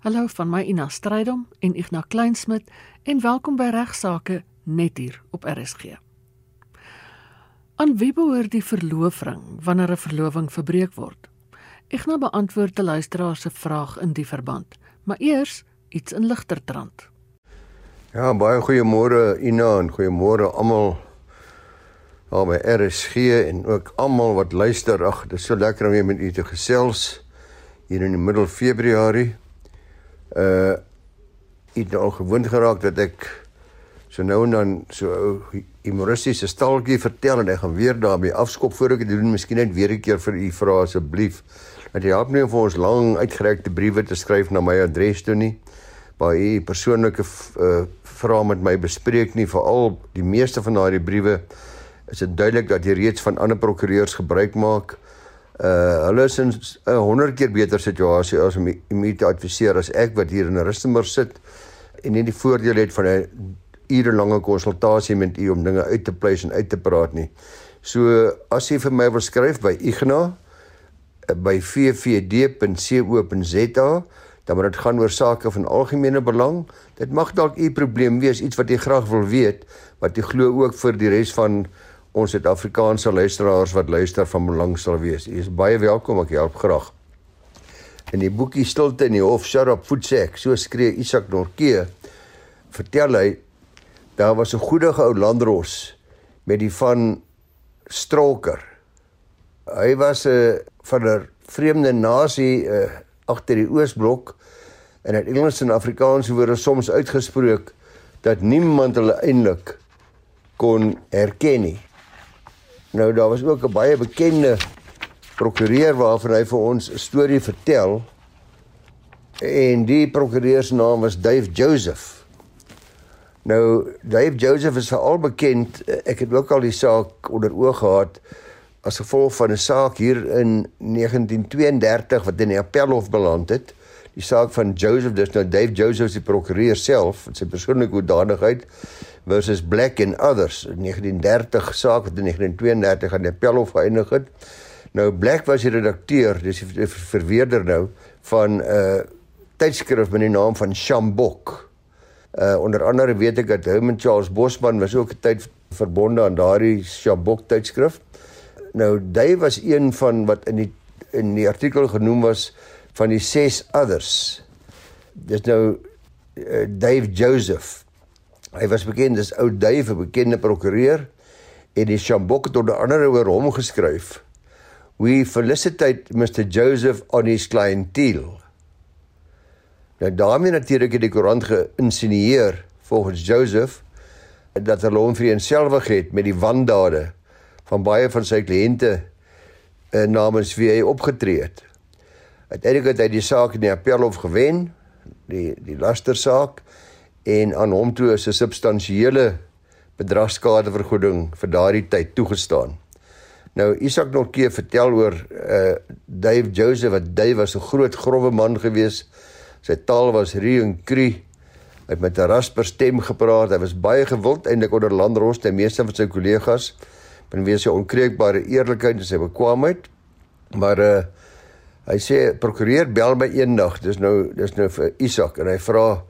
Hallo van my Ina Strydom en Ignas Kleinsmid en welkom by Regsake net hier op RSG. Aan wie behoort die verloofring wanneer 'n verloving verbreek word? Ignas beantwoord te luisteraar se vraag in die verband, maar eers iets in ligter trant. Ja, baie goeiemôre Ina en goeiemôre almal daar by RSG en ook almal wat luister. Ag, dit is so lekker om weer met u te gesels hier in die middel Februarie. Uh het al gewoond geraak dat ek so nou en dan so ou humoristiese staaltjie vertel en ek gaan weer daarmee afskop voor ek dit doen, miskien net weer 'n keer vir u vra asseblief. Dat jy help nie vir ons lang uitgerekte briewe te skryf na my adres toe nie. Baie u persoonlike uh vrae met my bespreek nie, veral die meeste van daardie briewe is dit duidelik dat jy reeds van ander prokureurs gebruik maak. Uh hulle is in 'n 100 keer beter situasie as om my te adviseer as ek wat hier in Rustenburg sit en nie die voordeel het van 'n urelange konsultasie met u om dinge uit te pleis en uit te praat nie. So as jy vir my wil skryf by Igna uh, by vvd.co.za dan moet dit gaan oor sake van algemene belang. Dit mag dalk u probleem wees, iets wat jy graag wil weet, wat jy glo ook vir die res van ons Suid-Afrikaanse luisteraars wat luister van belang sal wees. U is baie welkom, ek help graag. In die boekie Stilte in die Hof, Shut Up Footsek, so skree Isak Norke, vertel hy daar was 'n goeie ou landros met die van Stroker. Hy was 'n uh, van 'n vreemde nasie uh, agter die Oosblok en het Engels en Afrikaans woorde soms uitgespreek dat niemand hulle eintlik kon herken nie. Nou daar was ook 'n baie bekende prokureur waarvan hy vir ons 'n storie vertel. En die prokureur se naam was Dave Joseph. Nou Dave Joseph is veral bekend, ek het ook al die saak onder oog gehad as gevolg van 'n saak hier in 1932 wat in die Appelhof beland het. Die saak van Joseph, dis nou Dave Joseph die prokureur self, sy persoonlike hoedanigheid versus Black and Others in 1930 saak wat in 1932 aan die Appelhof geëindig het. Nou Black was die redakteur, dis die verweerder nou van 'n uh, tydskrif met die naam van Shambok. Uh onder andere weet ek dat Herman Charles Bosman was ook 'n tyd verbonde aan daardie Shambok tydskrif. Nou Dave was een van wat in die in die artikel genoem was van die ses others. Dis nou uh, Dave Joseph Hy was bekend as ou Dave, 'n bekende prokureur en die Shambok het onder andere oor hom geskryf. We felicitate Mr Joseph on his clientele. Nou daarmee natuurlik het die koerant geïnsinieer volgens Joseph dat hulle hom vereenselwig het met die wandade van baie van sy kliënte uh, namens wie hy opgetree het. Uiteindelik het hy die saak in die appelhof gewen, die die lastersaak en aan hom toe is 'n substansiële bedragskadevergoeding vir daardie tyd toegestaan. Nou Isak Norke vertel oor uh Dave Joseph wat Dave was 'n groot grouwe man gewees. Sy taal was ruw en kru. Hy het met 'n rasper stem gepraat. Hy was baie gewild eintlik onder landros te meeste van sy kollegas. Ben wees sy onkreukbare eerlikheid en sy bekwaamheid. Maar uh hy sê prokureur bel my eendag. Dis nou dis nou vir Isak en hy vra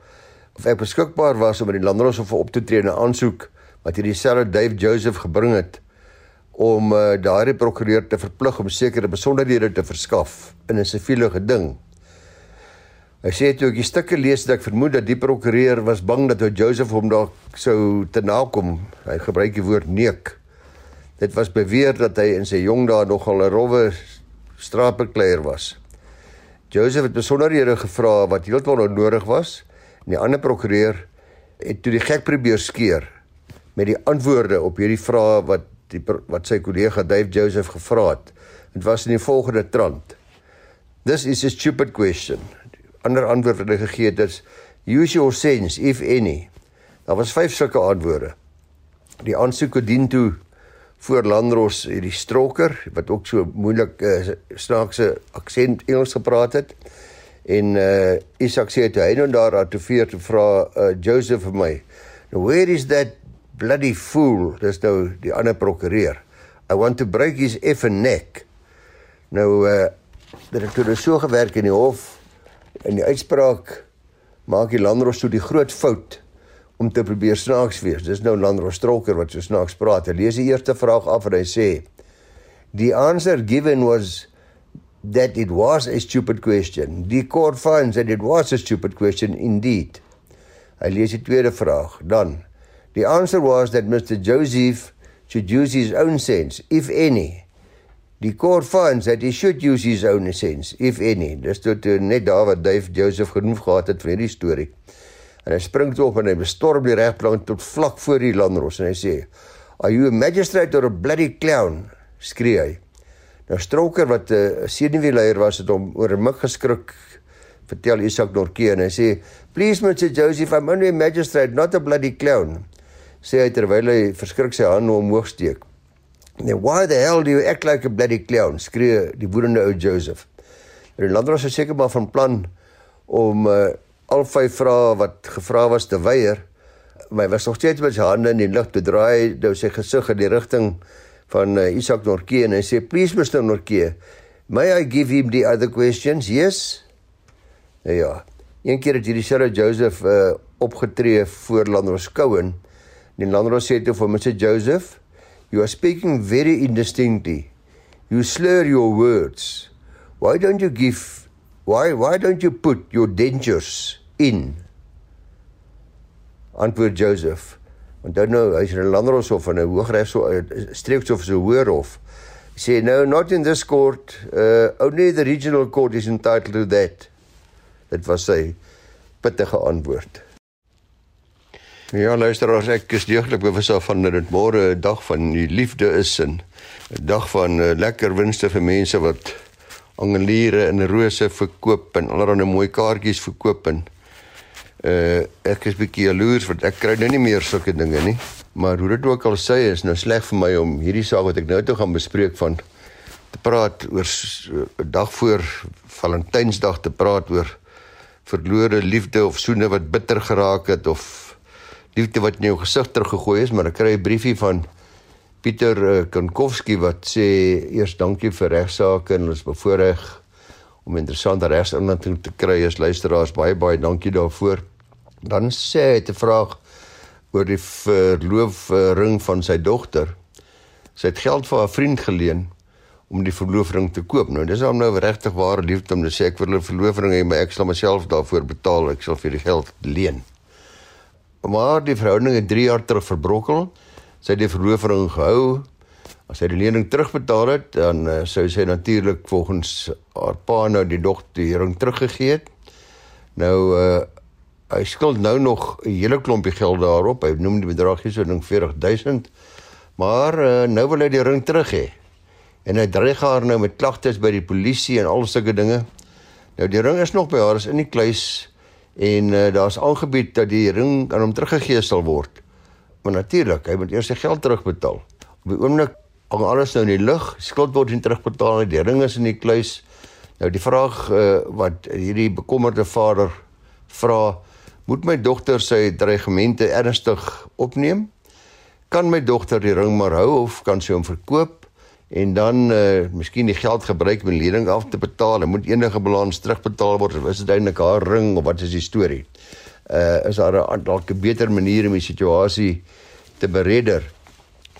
of ek beskikbaar was om by die landroshof op te tree en 'n aansoek wat hierdie selfe Dave Joseph gebring het om uh, daardie prokureur te verplig om sekere besonderhede te verskaf in 'n siviele geding. Hy sê toe ek die stukke lees dat ek vermoed dat die prokureur was bang dat ou Joseph hom dalk sou te nakom. Hy gebruik die woord neek. Dit was beweer dat hy in sy jong dae nogal 'n rowwe straatbekleier was. Joseph het besonderhede gevra wat heeltemal onnodig was En die ander prokureur het toe die gek probeer skeer met die antwoorde op hierdie vrae wat die wat sy kollega Dave Joseph gevra het. Dit was in die volgende trant. This is a stupid question. Ander antwoord wat hy gegee het is use your sense if any. Daar was vyf sulke antwoorde. Die aansoek dien toe voor Landros hierdie stroker wat ook so moeilik uh, snaakse aksent Engels gepraat het. En uh Isak sê toe hy nou daar atofeer te vra uh Joseph vir my. Now where is that bloody fool? Dis nou die ander prokureur. I want to break his effing neck. Nou uh dit het toe so gewerk in die hof in die uitspraak maak die Landros toe die groot fout om te probeer snaaks wees. Dis nou Landros Stroker wat so snaaks praat. Hy lees die eerste vraag af en hy sê: "The answer given was that it was a stupid question. The court finds that it was a stupid question indeed." Hy lees die tweede vraag. Dan: "The answer was that Mr. Joseph should use his own sense, if any." Die court finds that he should use his own sense, if any. Dis tot net daar wat Dave Joseph genoem gehad het vir hierdie storie. En hy spring toe op en hy bestorm die regplank tot vlak voor die landros en hy sê: "Are you a magistrate or a bloody clown?" skree hy. Nou Stroker wat 'n uh, senuweeleier was het hom oor 'n mik geskrik vertel Isak Norke en hy sê: "Please Mr. Joseph, I'm only a magistrate, not a bloody clown." Sê hy terwyl hy verskrik sy hande omhoog steek. Then why the hell do you act like a bloody clown? skree die woedende ou Joseph. Die landros is seker maar van plan om uh, al vyf vrae wat gevra was te weier. My was nog steeds met sy hande in die lug te draai, nou sy gesig in die rigting van uh, Isak Norke en hy sê please Mr Norke, may I give him the other questions? Yes. Nou ja, een keer het hierdie Sarah Joseph uh, opgetree voor Landros Cohen. En Landros sê toe vir Mr Joseph, You are speaking very indistinctly. You slur your words. Why don't you give why why don't you put your dentures in? Antwoord Joseph. Dan nou, hy's 'n landershof en 'n hooggeregshof, streekshof so hoor hof. Sê no, not in this court. Uh only the regional court is entitled to that. Dit was sy pittige antwoord. Ja, luisteraars, ek is deeglik bewus daarvan dat dit môre 'n dag van die liefde is en 'n dag van uh, lekker winste vir mense wat angeliere en rose verkoop en allerlei mooi kaartjies verkoop en uh ek is bietjie jaloers want ek kry nou nie meer sulke dinge nie. Maar hoe dit ook al sê is nou sleg vir my om hierdie saak wat ek nou toe gaan bespreek van te praat oor 'n dag voor Valentynsdag te praat oor verlore liefde of soene wat bitter geraak het of liefde wat in jou gesig teruggegooi is, maar ek kry 'n briefie van Pieter uh, Kankowski wat sê eers dankie vir regsaake en ons bevoorreg om interessante regsinligting te kry as luisteraars. Baie baie dankie daarvoor. Dan sê hy 'n vraag oor die verloofring van sy dogter. Sy het geld vir haar vriend geleen om die verloofring te koop. Nou dis hom nou regtig ware liefde om te sê ek wil 'n verloofring hê, maar ek sal myself daarvoor betaal. Ek sal vir die geld leen maar die verhouding het 3 jaar terug verbrokkel. Sy het die verloofring gehou. As sy die lening terugbetaal het, dan uh, sou sy natuurlik volgens haar pa nou die dogter die ring teruggegee het. Nou uh hy skuld nou nog 'n hele klompie geld daarop. Hy noem die bedrag hier so ding 40000. Maar uh, nou wil hy die ring terug hê. En hy dreig haar nou met klagtes by die polisie en al sulke dinge. Nou die ring is nog by haar is in die kluis en uh, daar's aangebied dat die ring aan hom teruggegee sal word. Maar natuurlik, hy moet eers sy geld terugbetaal. Op die oomblik hang alles nou in die lug, skuld word nie terugbetaal nie, die ring is in die kluis. Nou die vraag uh, wat hierdie bekommerde vader vra, moet my dogter sy dreigemente ernstig opneem? Kan my dogter die ring maar hou of kan sy hom verkoop? en dan uh miskien die geld gebruik om die lening af te betaal en moet enige balans terugbetaal word of is dit eintlik haar ring of wat is die storie? Uh is daar 'n dalk 'n beter manier om die situasie te beredder?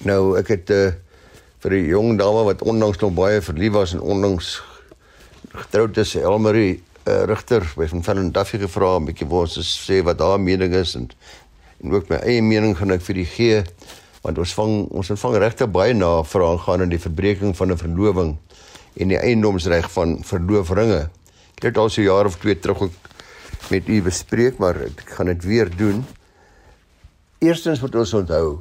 Nou ek het uh vir 'n jong dame wat onlangs nog baie verlief was en onlangs getroud is, Elmarie uh, Rigter by van Van Duffy gevra 'n bietjie wou ons sê wat haar mening is en en ook my eie mening gaan ek vir die gee want ons vang ons ontvang regte baie navrae gaan in die verbreeking van 'n verloving en die eiendomsreg van verloofringe. Ek het al so jaar of twee terug ook met u bespreek, maar ek gaan dit weer doen. Eerstens moet ons onthou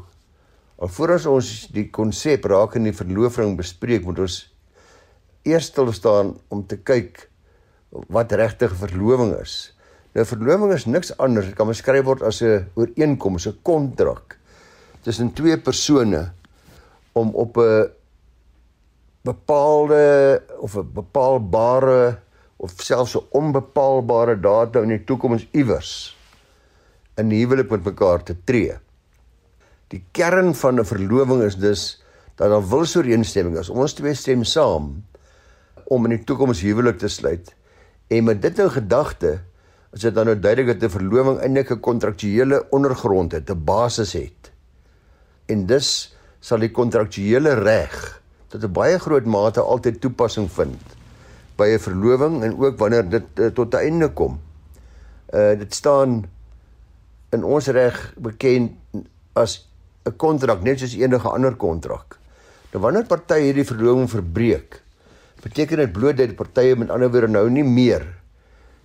alvorens ons die konsep raak in die verloofring bespreek, moet ons eers stil staan om te kyk wat regtig verloving is. Nou verloving is niks anders, dit kan beskryf word as 'n ooreenkoms, 'n kontrak tussen twee persone om op 'n bepaalde of 'n bepaalbare of selfs 'n onbepaalbare datum in die toekoms iewers in huwelik met mekaar te tree. Die kern van 'n verloving is dus dat daar wilsooreenstemming is. Ons twee stem saam om in die toekoms huwelik te sluit En met dit in gedagte, is dit dan nou duidelik dat 'n verloving eintlik 'n kontraktuele ondergrond het, 'n basis het. En dus sal die kontraktuele reg tot 'n baie groot mate altyd toepassing vind by 'n verloving en ook wanneer dit uh, tot 'n einde kom. Uh dit staan in ons reg bekend as 'n kontrak net soos enige ander kontrak. Nou wanneer partye hierdie verloving verbreek, beteken dit bloot dat die partye met ander woorde nou nie meer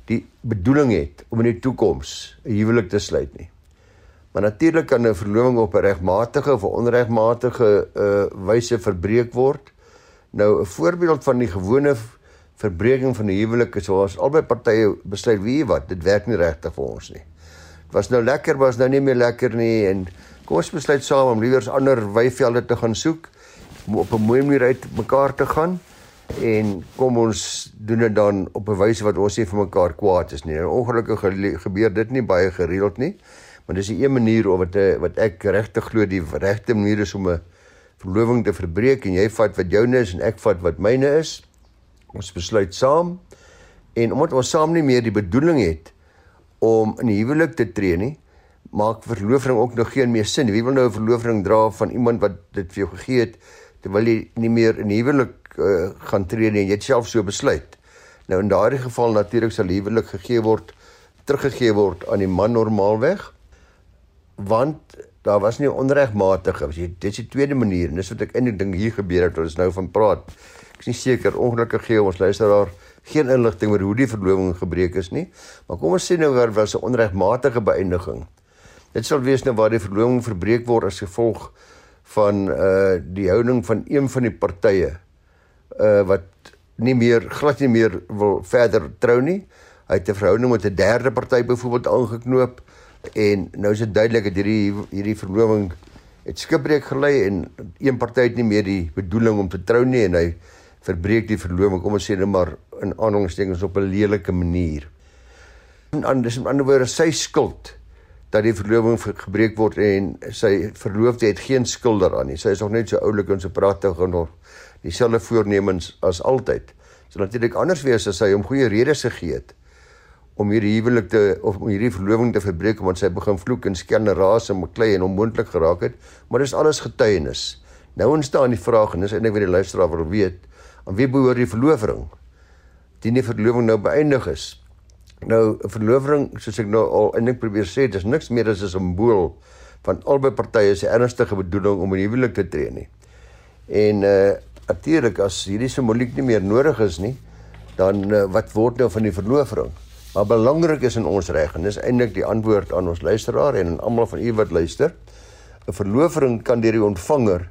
die bedoeling het om in die toekoms 'n huwelik te sluit nie. Maar natuurlik kan 'n verloving op 'n regmatige of 'n onregmatige uh wyse verbreek word. Nou 'n voorbeeld van die gewone verbreeking van 'n huwelik is waar albei partye besluit wie wat, dit werk nie regtig vir ons nie. Dit was nou lekker, was nou nie meer lekker nie en kom ons besluit saam om liewers ander weivelde te gaan soek om op 'n mooi manier uit mekaar te gaan en kom ons doen dit dan op 'n wyse wat ons nie vir mekaar kwaad is nie. Ongelukkig gebeur dit nie baie gereeld nie, maar dis 'n een manier of wat wat ek regtig glo die regte manier is om 'n verloving te verbreek en jy vat wat joune is en ek vat wat myne is. Ons besluit saam en omdat ons saam nie meer die bedoeling het om in huwelik te tree nie, maak verloofing ook nog geen meer sin. Wie wil nou 'n verloofing dra van iemand wat dit vir jou gegee het terwyl jy nie meer in huwelik uh, gaan tree nie en jy het self so besluit. Nou in daardie geval natuurlik sal huwelik gegee word teruggegee word aan die man normaalweg want daar was nie onregmatige as jy dis die tweede manier en dis wat ek eintlik dink hier gebeur het ons nou van praat. Ek is nie seker ongelukkig gee ons luisteraar geen inligting oor hoe die verloving gebreek is nie. Maar kom ons sê nou waar was 'n onregmatige beëindiging. Dit sal wees nou waar die verloving verbreek word as gevolg van uh die houding van een van die partye uh wat nie meer glad nie meer wil verder trou nie. Hy het 'n verhouding met 'n derde party byvoorbeeld aangeknoop en nou is dit duidelik dat hierdie hierdie verloving het skipbreek gelei en een party het nie meer die bedoeling om te trou nie en hy verbreek die verloving kom ons sê net maar in aanhalingstekens op 'n lelike manier. En anders in ander woorde sy skuld dat die verloving gebreek word en sy verloofde het geen skuld daaraan nie. Sy is nog net so oulik en so pragtig en nog dieselfde voornemens as altyd. So natuurlik anders wees as hy hom goeie redes gegee het om hierdie huwelik te of om hierdie verloving te verbreek omdat sy begin vloek en skelne raas en beklei en onmoontlik geraak het, maar dis alles getuienis. Nou ontstaan die vraag en dis eintlik wat die luisteraar wil weet, aan wie behoort die verloving? Die nie verloving nou beëindig is. Nou 'n verloving, soos ek nou al eintlik probeer sê, dis niks meer as 'n simbool van albei partye se ernstige bedoeling om 'n huwelik te tree nie. En uh natuurlik as hierdie simboliek nie meer nodig is nie, dan uh, wat word nou van die verloofring? Maar belangrik is in ons reg en dis eintlik die antwoord aan ons luisteraar en aan almal van u wat luister. 'n Verloofring kan deur die ontvanger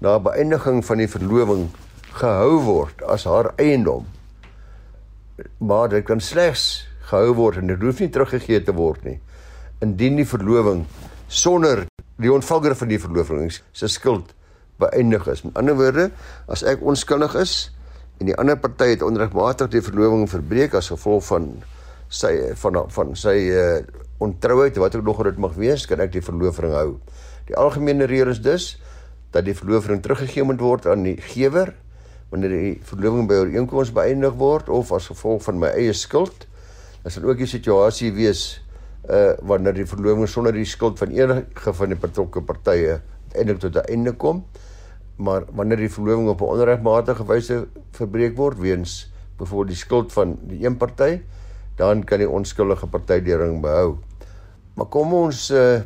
na beëindiging van die verloving gehou word as haar eiendom. Maar dit kan slegs gehou word en dit hoef nie teruggegee te word nie indien die verloving sonder die ontvanger van die verloving se skuld beëindig is. Met ander woorde, as ek onskuldig is en die ander party het onregmatig die verloving verbreek as gevolg van sy van van sy uh, ontrouheid wat ook nog dit mag wees, kan ek die verloving hou. Die algemene reël is dus dat die verloving teruggegee moet word aan die gewer wanneer die verloving by ooreenkoms beëindig word of as gevolg van my eie skuld. Dit sal ook die situasie wees uh wanneer die verloving sonder die skuld van enige van die betrokke partye eintlik tot 'n einde kom. Maar wanneer die verloving op 'n onregmatige wyse verbreek word weens byvoorbeeld die skuld van die een party, dan kan die onskuldige party die ring behou. Maar kom ons uh,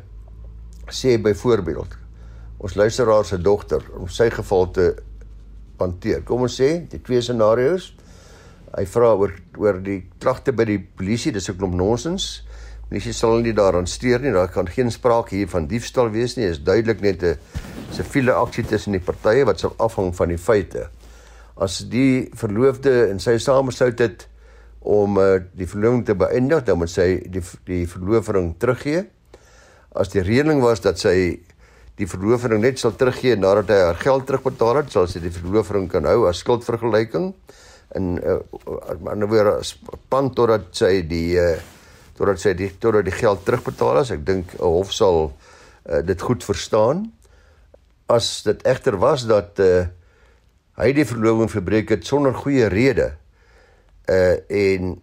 sê byvoorbeeld ons luisteraar se dogter om sy geval te hanteer. Kom ons sê die twee scenario's. Hy vra oor oor die klagte by die polisie, dis 'n klomp nonsens. Polisie sal nie daaraan steur nie. Daar kan geen sprake hier van diefstal wees nie. Dit is duidelik net 'n siviele aksie tussen die partye wat sal afhang van die feite. As die verloofde en sy sameshoud het om uh, die verloving te beëindig, dan moet sy die die verloofring teruggee. As die reëling was dat sy die verloofring net sal teruggee nadat hy haar geld terugbetaal het, sal sy die verloofring kan hou as skuldvergelyking en uh, ander woorde span totdat sy die uh, totdat sy die totdat die geld terugbetaal is. Ek dink 'n hof sal uh, dit goed verstaan. As dit egter was dat uh, hy die verloving verbreek het sonder goeie rede uh en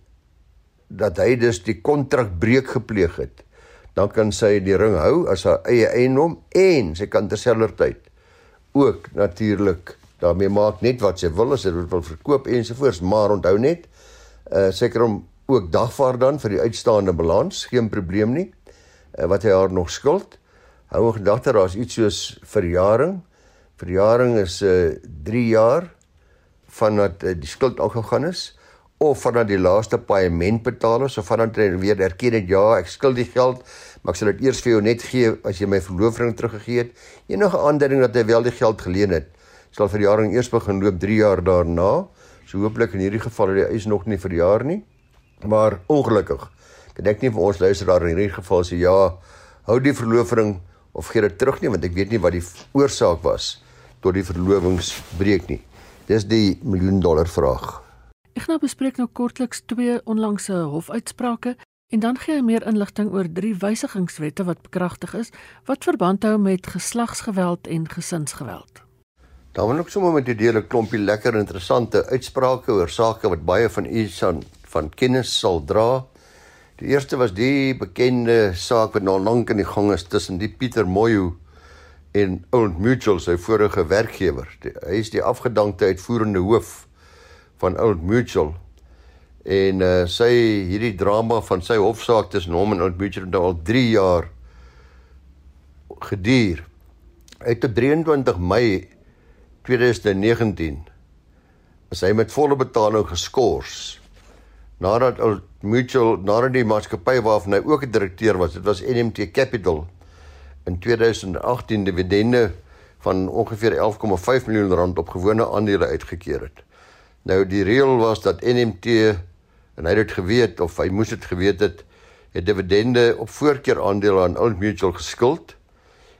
dat hy dus die kontrakbreuk gepleeg het, dan kan sy die ring hou as haar eie eiendom en sy kan terselfdertyd ook natuurlik daarmee maak net wat sy wil as sy wil verkoop ensovoorts, maar onthou net, uh seker om ook dagvaar dan vir die uitstaande balans, geen probleem nie. Uh, wat hy haar nog skuld. Hou in gedagte daar's iets soos verjaring. Verjaring is uh 3 jaar vandat uh, die skuld aangegaan is of vandat die laaste paaiement betaal is of vandat jy weer erken het ja, ek skuld die geld, maar ek sal dit eers vir jou net gee as jy my verloofring teruggegee het. Enige aanduiding dat hy wel die geld geleen het, sal verjaring eers begin loop 3 jaar daarna. So hooplik in hierdie geval het die eis nog nie verjaar nie. Maar ongelukkig kan ek nie vir ons luisteraar in hierdie geval sê ja, hou die verloofring of gee dit terug nie want ek weet nie wat die oorsaak was tot die verlovingsbreek nie. Dis die miljoen dollar vraag. Ek nou bespreek nou kortliks twee onlangse hofuitsprake en dan gee hy meer inligting oor drie wysigingswette wat bekragtig is wat verband hou met geslagsgeweld en gesinsgeweld. Dan wil ek sommer met julle deel 'n klompie lekker interessante uitsprake oor sake wat baie van u van kennis sal dra. Die eerste was die bekende saak wat nou lank in die gang is tussen die Pieter Moyo en Old Mutual sy vorige werkgewer. Die, hy is die afgedankte uitvoerende hoof van Old Mutual. En uh, sy hierdie drama van sy hofsaak tussen hom en Old Mutual het nou al 3 jaar geduur. Uit op 23 Mei 2019 is hy met volle betaling geskort nadat Old Mutual nadat die maatskappy waarvan hy ook 'n direkteur was, dit was NMT Capital in 2018 dividende van ongeveer 11,5 miljoen rand op gewone aandele uitgekeer het. Nou die reël was dat NMT en hy het dit geweet of hy moes dit geweet het, het dividende op voorkeur aandele aan Old Mutual geskuld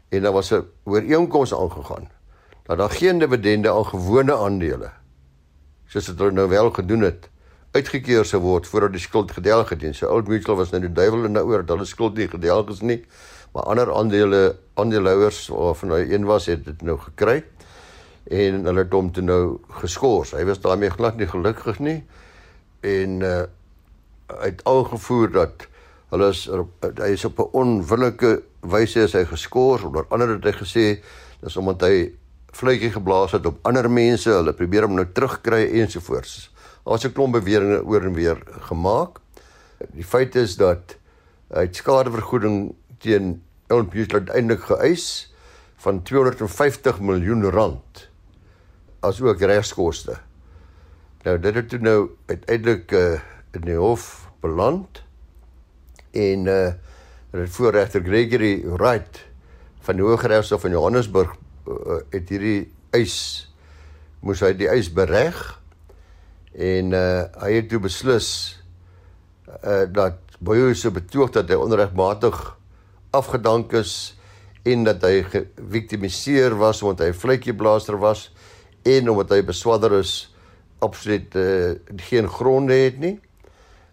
en daar was 'n ooreenkoms aangegaan dat daar geen dividende aan gewone aandele soos dit nou wel gedoen het uitgekeer sou word voordat die skuld gedelg het. So Old Mutual was nou die duiwel en daaroor dat hulle skuld nie gedelg is nie. Maar ander aandele aandeelhouers waarvan hy een was, het dit nou gekry en hulle het hom toe nou geskort. Hy was daarmee glad nie gelukkig nie en uh uit algevoer dat hulle is hy is op 'n onwillike wyse is hy geskort onder andere het hy gesê dis omdat hy vletjie geblaas het op ander mense, hulle probeer hom nou terugkry ensovoorts. Daar's 'n klomp beweringe oor en weer gemaak. Die feit is dat hy skadevergoeding teen Old Mutual uiteindelik geëis van 250 miljoen rand as ook regskoste. Nou dit het toe nou uiteindelik uh, in die hof beland en uh het voorregter Gregory Wright van die Hooggeregshof in Johannesburg uh, het hierdie eis moes hy die eis bereg en uh hy het toe beslis uh dat Boyo se betoog dat hy onregmatig afgedank is en dat hy geviktimiseer was omdat hy vletjieblaster was en omdat hy beswadder is absoluut uh geen gronde het nie.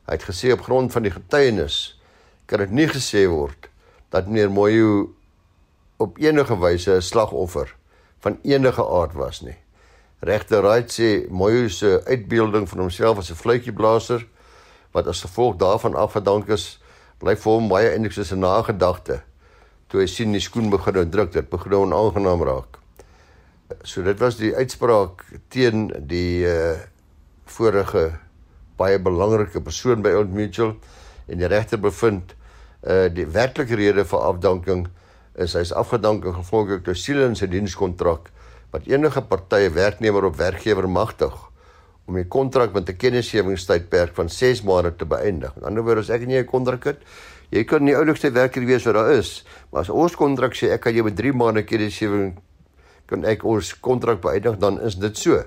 Hy het gesê op grond van die getuienis kan dit nie gesê word dat meneer Moyo op enige wyse 'n slagoffer van enige aard was nie. Regter Wright sê Moyo se uitbeelding van homself as 'n fluitjieblaser wat as gevolg daarvan afgedank is, lyk vir hom baie eintlik soos 'n nagedagte toe hy sien die skoen begin druk, dit begin onaangenaam raak. So dit was die uitspraak teen die uh vorige baie belangrike persoon by Old Mutual en die regter bevind uh die werklike rede vir afdanking is hy's afgedank gevolglik toe siele in sy dienskontrak wat enige partye werknemer op werkgewer magtig om 'n kontrak met 'n kennisgewingstydperk van 6 maande te beëindig. Aan die ander wyse as ek nie 'n kontrak het, jy kan nie oulikste werker wees wat daar is, maar as ons kontrak sê ek kan jou met 3 maande kennisgewing kan ek ons kontrak beëindig, dan is dit so.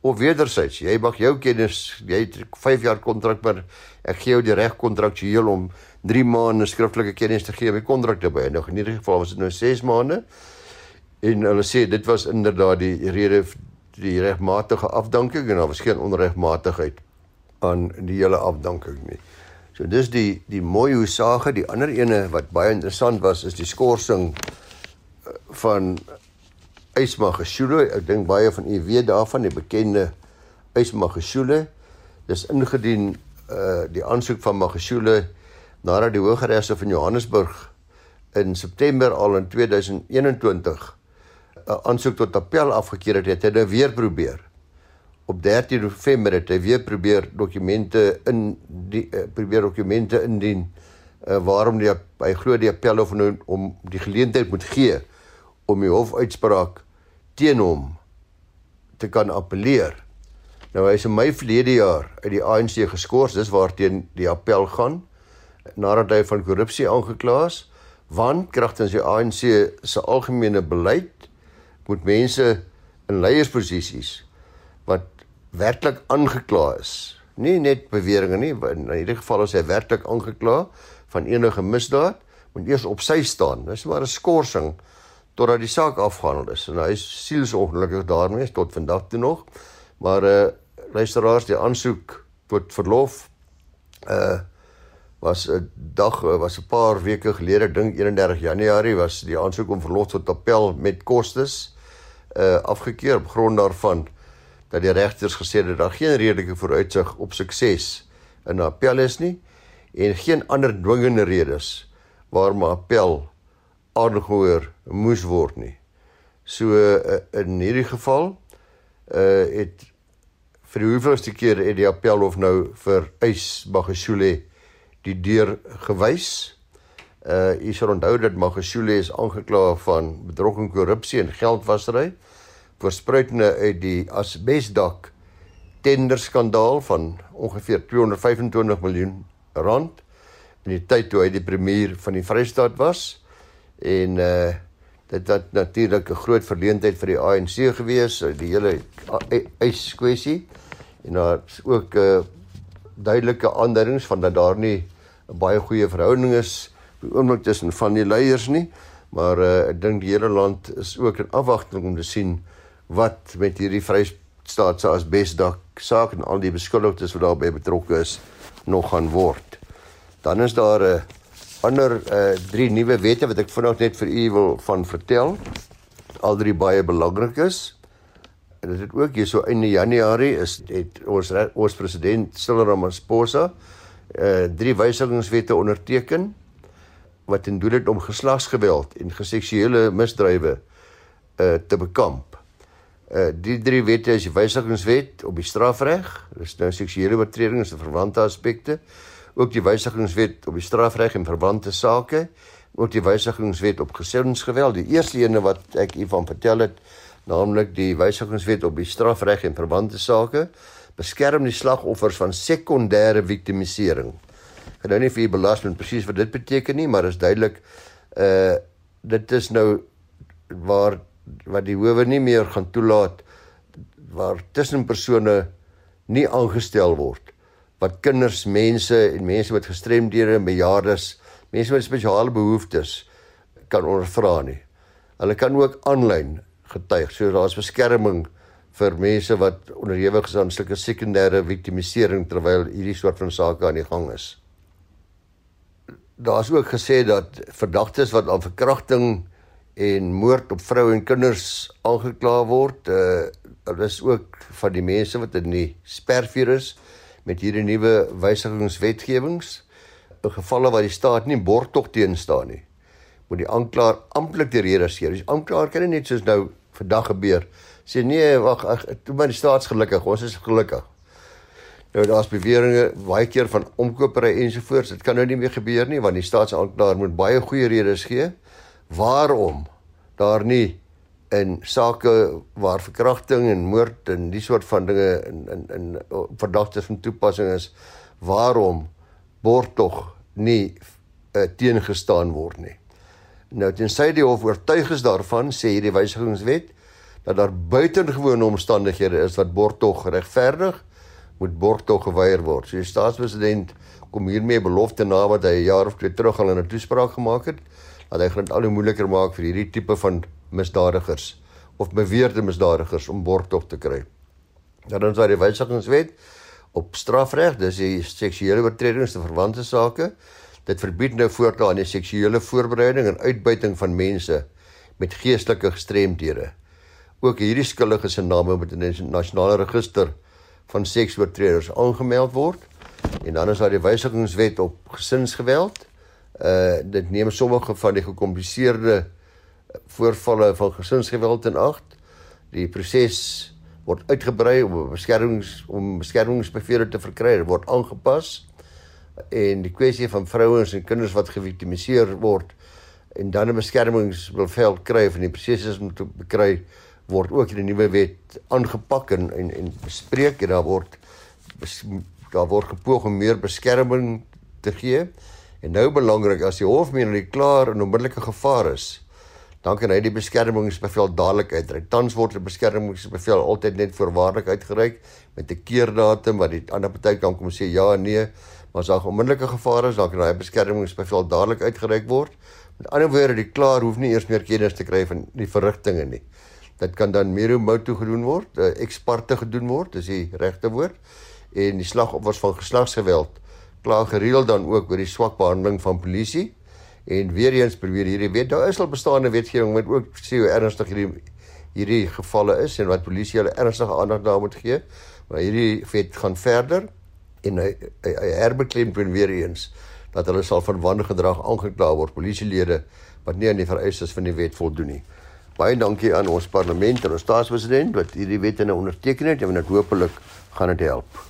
Of wederzijds, jy mag jou kennis, jy het 5 jaar kontrak, maar ek gee jou die reg kontraktueel om 3 maande skriftelike kennis te gee om die kontrak te beëindig. In hierdie geval was dit nou 6 maande en hulle sê dit was inderdaad die rede die regmatige afdanking en daar was geen onregmatigheid aan die hele afdanking nie. So dis die die mooi hoesage, die ander ene wat baie interessant was is die skorsing eh, van Ysmagashule. Ek dink baie van u weet daarvan die bekende Ysmagashule. Dis ingedien uh die aansoek van Magashule nadat die Hooggeregshof in Johannesburg in September al in 2021 'n aansoek tot appel afgekeur het, het hy nou weer probeer. Op 13 November het hy weer probeer dokumente in die uh, probeer dokumente indien uh, waarom die hy glo die appel of nou om die geleentheid moet gee om die hofuitspraak teen hom te kan appeleer. Nou hy is in Mei verlede jaar uit die ANC geskort, dis waarteen die appel gaan nadat hy van korrupsie aangekla is, want kragtens die ANC se algemene beleid moet mense in leiersposisies wat werklik aangekla is, nie net beweringe nie, in hierdie geval is hy werklik aangekla van enige misdaad, moet eers op sy staan. Dis maar 'n skorsing totdat die saak afgehandel is en hy is sielsongelukkig daarmee tot vandag toe nog. Maar uh luisteraars, die aansoek tot verlof uh was 'n dag was 'n paar weke gelede, dink 31 Januarie was die aansoek om verlof tot appel met kostes uh afgekeur op grond daarvan dat die regters gesê het daar geen redelike vooruitsig op sukses in appel is nie en geen ander dwingende redes waarom appel aangehoor moes word nie. So uh, in hierdie geval uh het vir die hoeveelste keer het die appelhof nou vir Eis Magashule die deur gewys. Uh u sal onthou dat Magashule is aangekla van bedrog en korrupsie en geldwasery verspruitende uit die asbesdak tenderskandaal van ongeveer 225 miljoen rand in die tyd toe hy die premier van die Vrystaat was. En uh dit het natuurlik 'n groot verleentheid vir die ANC gewees die hele eiskwessie en daar is ook 'n uh, duidelike aanduidings van dat daar nie baie goeie verhouding is die oomblik tussen van die leiers nie maar uh, ek dink die hele land is ook in afwagting om te sien wat met hierdie Vrystaat se asbesdak saak en al die beskuldigdes wat daarbey betrokke is nog gaan word. Dan is daar 'n uh, ander uh, drie nuwe wette wat ek vanaand net vir u wil van vertel. Al drie baie belangrik is. En dit het ook hier so in Januarie is het ons ons president Cyril Ramaphosa uh drie wysigingswette onderteken wat in doel het om geslagsgeweld en geseksuele misdrywe uh te bekamp. Uh die drie wette is die wysigingswet op die strafreg, dis nou seksuele oortredings en verwante aspekte, ook die wysigingswet op die strafreg en verwante sake, ook die wysigingswet op gesinsgeweld. Die eerste ene wat ek u van vertel het, naamlik die wysigingswet op die strafreg en verwante sake, beskerm die slagoffers van sekondêre victimisering. Ek nou nie vir u belas met presies wat dit beteken nie, maar is duidelik uh dit is nou waar wat die howe nie meer gaan toelaat waar tussenpersone nie aangestel word wat kinders, mense en mense met gestremdhede, bejaardes, mense met spesiale behoeftes kan ondervra nie. Hulle kan ook aanlyn getuig. So daar's beskerming vir mense wat onderhewig is aan sulke sekondêre victimisering terwyl hierdie soort van sake aan die gang is. Daar's ook gesê dat verdagtes wat aan verkrachting en moord op vroue en kinders aangekla word. Uh dit is ook van die mense wat in die spervirus met hierdie nuwe wysigingswetgewings in gevalle waar die staat nie borgtog teen staan nie. Moet die aanklaer amptelik die rede gee. Die aanklaer kan nie net soos nou vandag gebeur sê nee, wag, toe maar die staat is gelukkig, ons is gelukkig. Nou daar's beweringe baie keer van omkopery ensovoorts. Dit kan nou nie meer gebeur nie want die staatsaanklaer moet baie goeie redes gee waarom daar nie in sake waar verkrachting en moord en die soort van dinge in in in verdagtes van toepassing is waarom word tog nie uh, teengestaan word nie. Nou tensy die hof oortuig is daarvan sê hierdie wysigingswet dat daar buitengewone omstandighede is wat borgtog regverdig moet borgtog geweier word. So die staatspresident kom hiermee belofte na wat hy 'n jaar of twee terug al in 'n toespraak gemaak het dat hy gaan al hoe moeiliker maak vir hierdie tipe van misdadigers of beweerde misdadigers om borgtog te kry. Dan ons daar die wysigingswet op strafreg, dis die seksuele oortredings en verwante sake. Dit verbied nou voortaan die seksuele voorbereiding en uitbuiting van mense met geestelike gestremdhede. Ook hierdie skuldiges se name moet in die nasionale register van seksoortreders aangemeld word En dan is daar die wysigingswet op gesinsgeweld. Uh dit neem sommige van die gekompliseerde voorvalle van gesinsgeweld in ag. Die proses word uitgebrei om beskermings om beskermingsbevele te verkry, word aangepas en die kwessie van vrouens en kinders wat geviktimiseer word en dan 'n beskermingsbevel kry van die prosesse om te kry word ook in die nuwe wet aangepak en en, en bespreek en daar word daar word gepoog om meer beskerming te gee. En nou belangrik as die hof meen dat klaar en onmiddellike gevaar is, dan kan hy die beskermingsbevel dadelik uitreik. Tans word 'n beskermingsbevel altyd net voorwaardelik uitgereik met 'n keerdatum wat die ander party kan kom sê ja en nee, maar as daar onmiddellike gevaar is, dan kan hy beskermingsbevel dadelik uitgereik word. Met ander woorde, die klaar hoef nie eers meer kennis te kry van die verrigtinge nie. Dit kan dan mero motu gedoen word, uh, ex parte gedoen word, dis die regte woord. En die slagoffers van geslagsgeweld kla gereeld dan ook oor die swak behandeling van polisie. En weer eens probeer hierdie wet, daar is al bestaande wetgewing wat ook sê hoe ernstig hierdie hierdie gevalle is en wat polisie hulle ernstige aandag daaraan moet gee. Maar hierdie wet gaan verder en hy, hy, hy herbeklem weer eens dat hulle sal van wangedrag aangekla word polisielede wat nie aan die vereistes van die wet voldoen nie. Baie dankie aan ons parlement en ons staatspresident wat hierdie wette nou onderteken het en dit hopelik gaan dit help.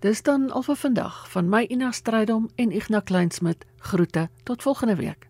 Dis dan al vir vandag van my Ina Strydom en Ignas Kleinsmid groete tot volgende week.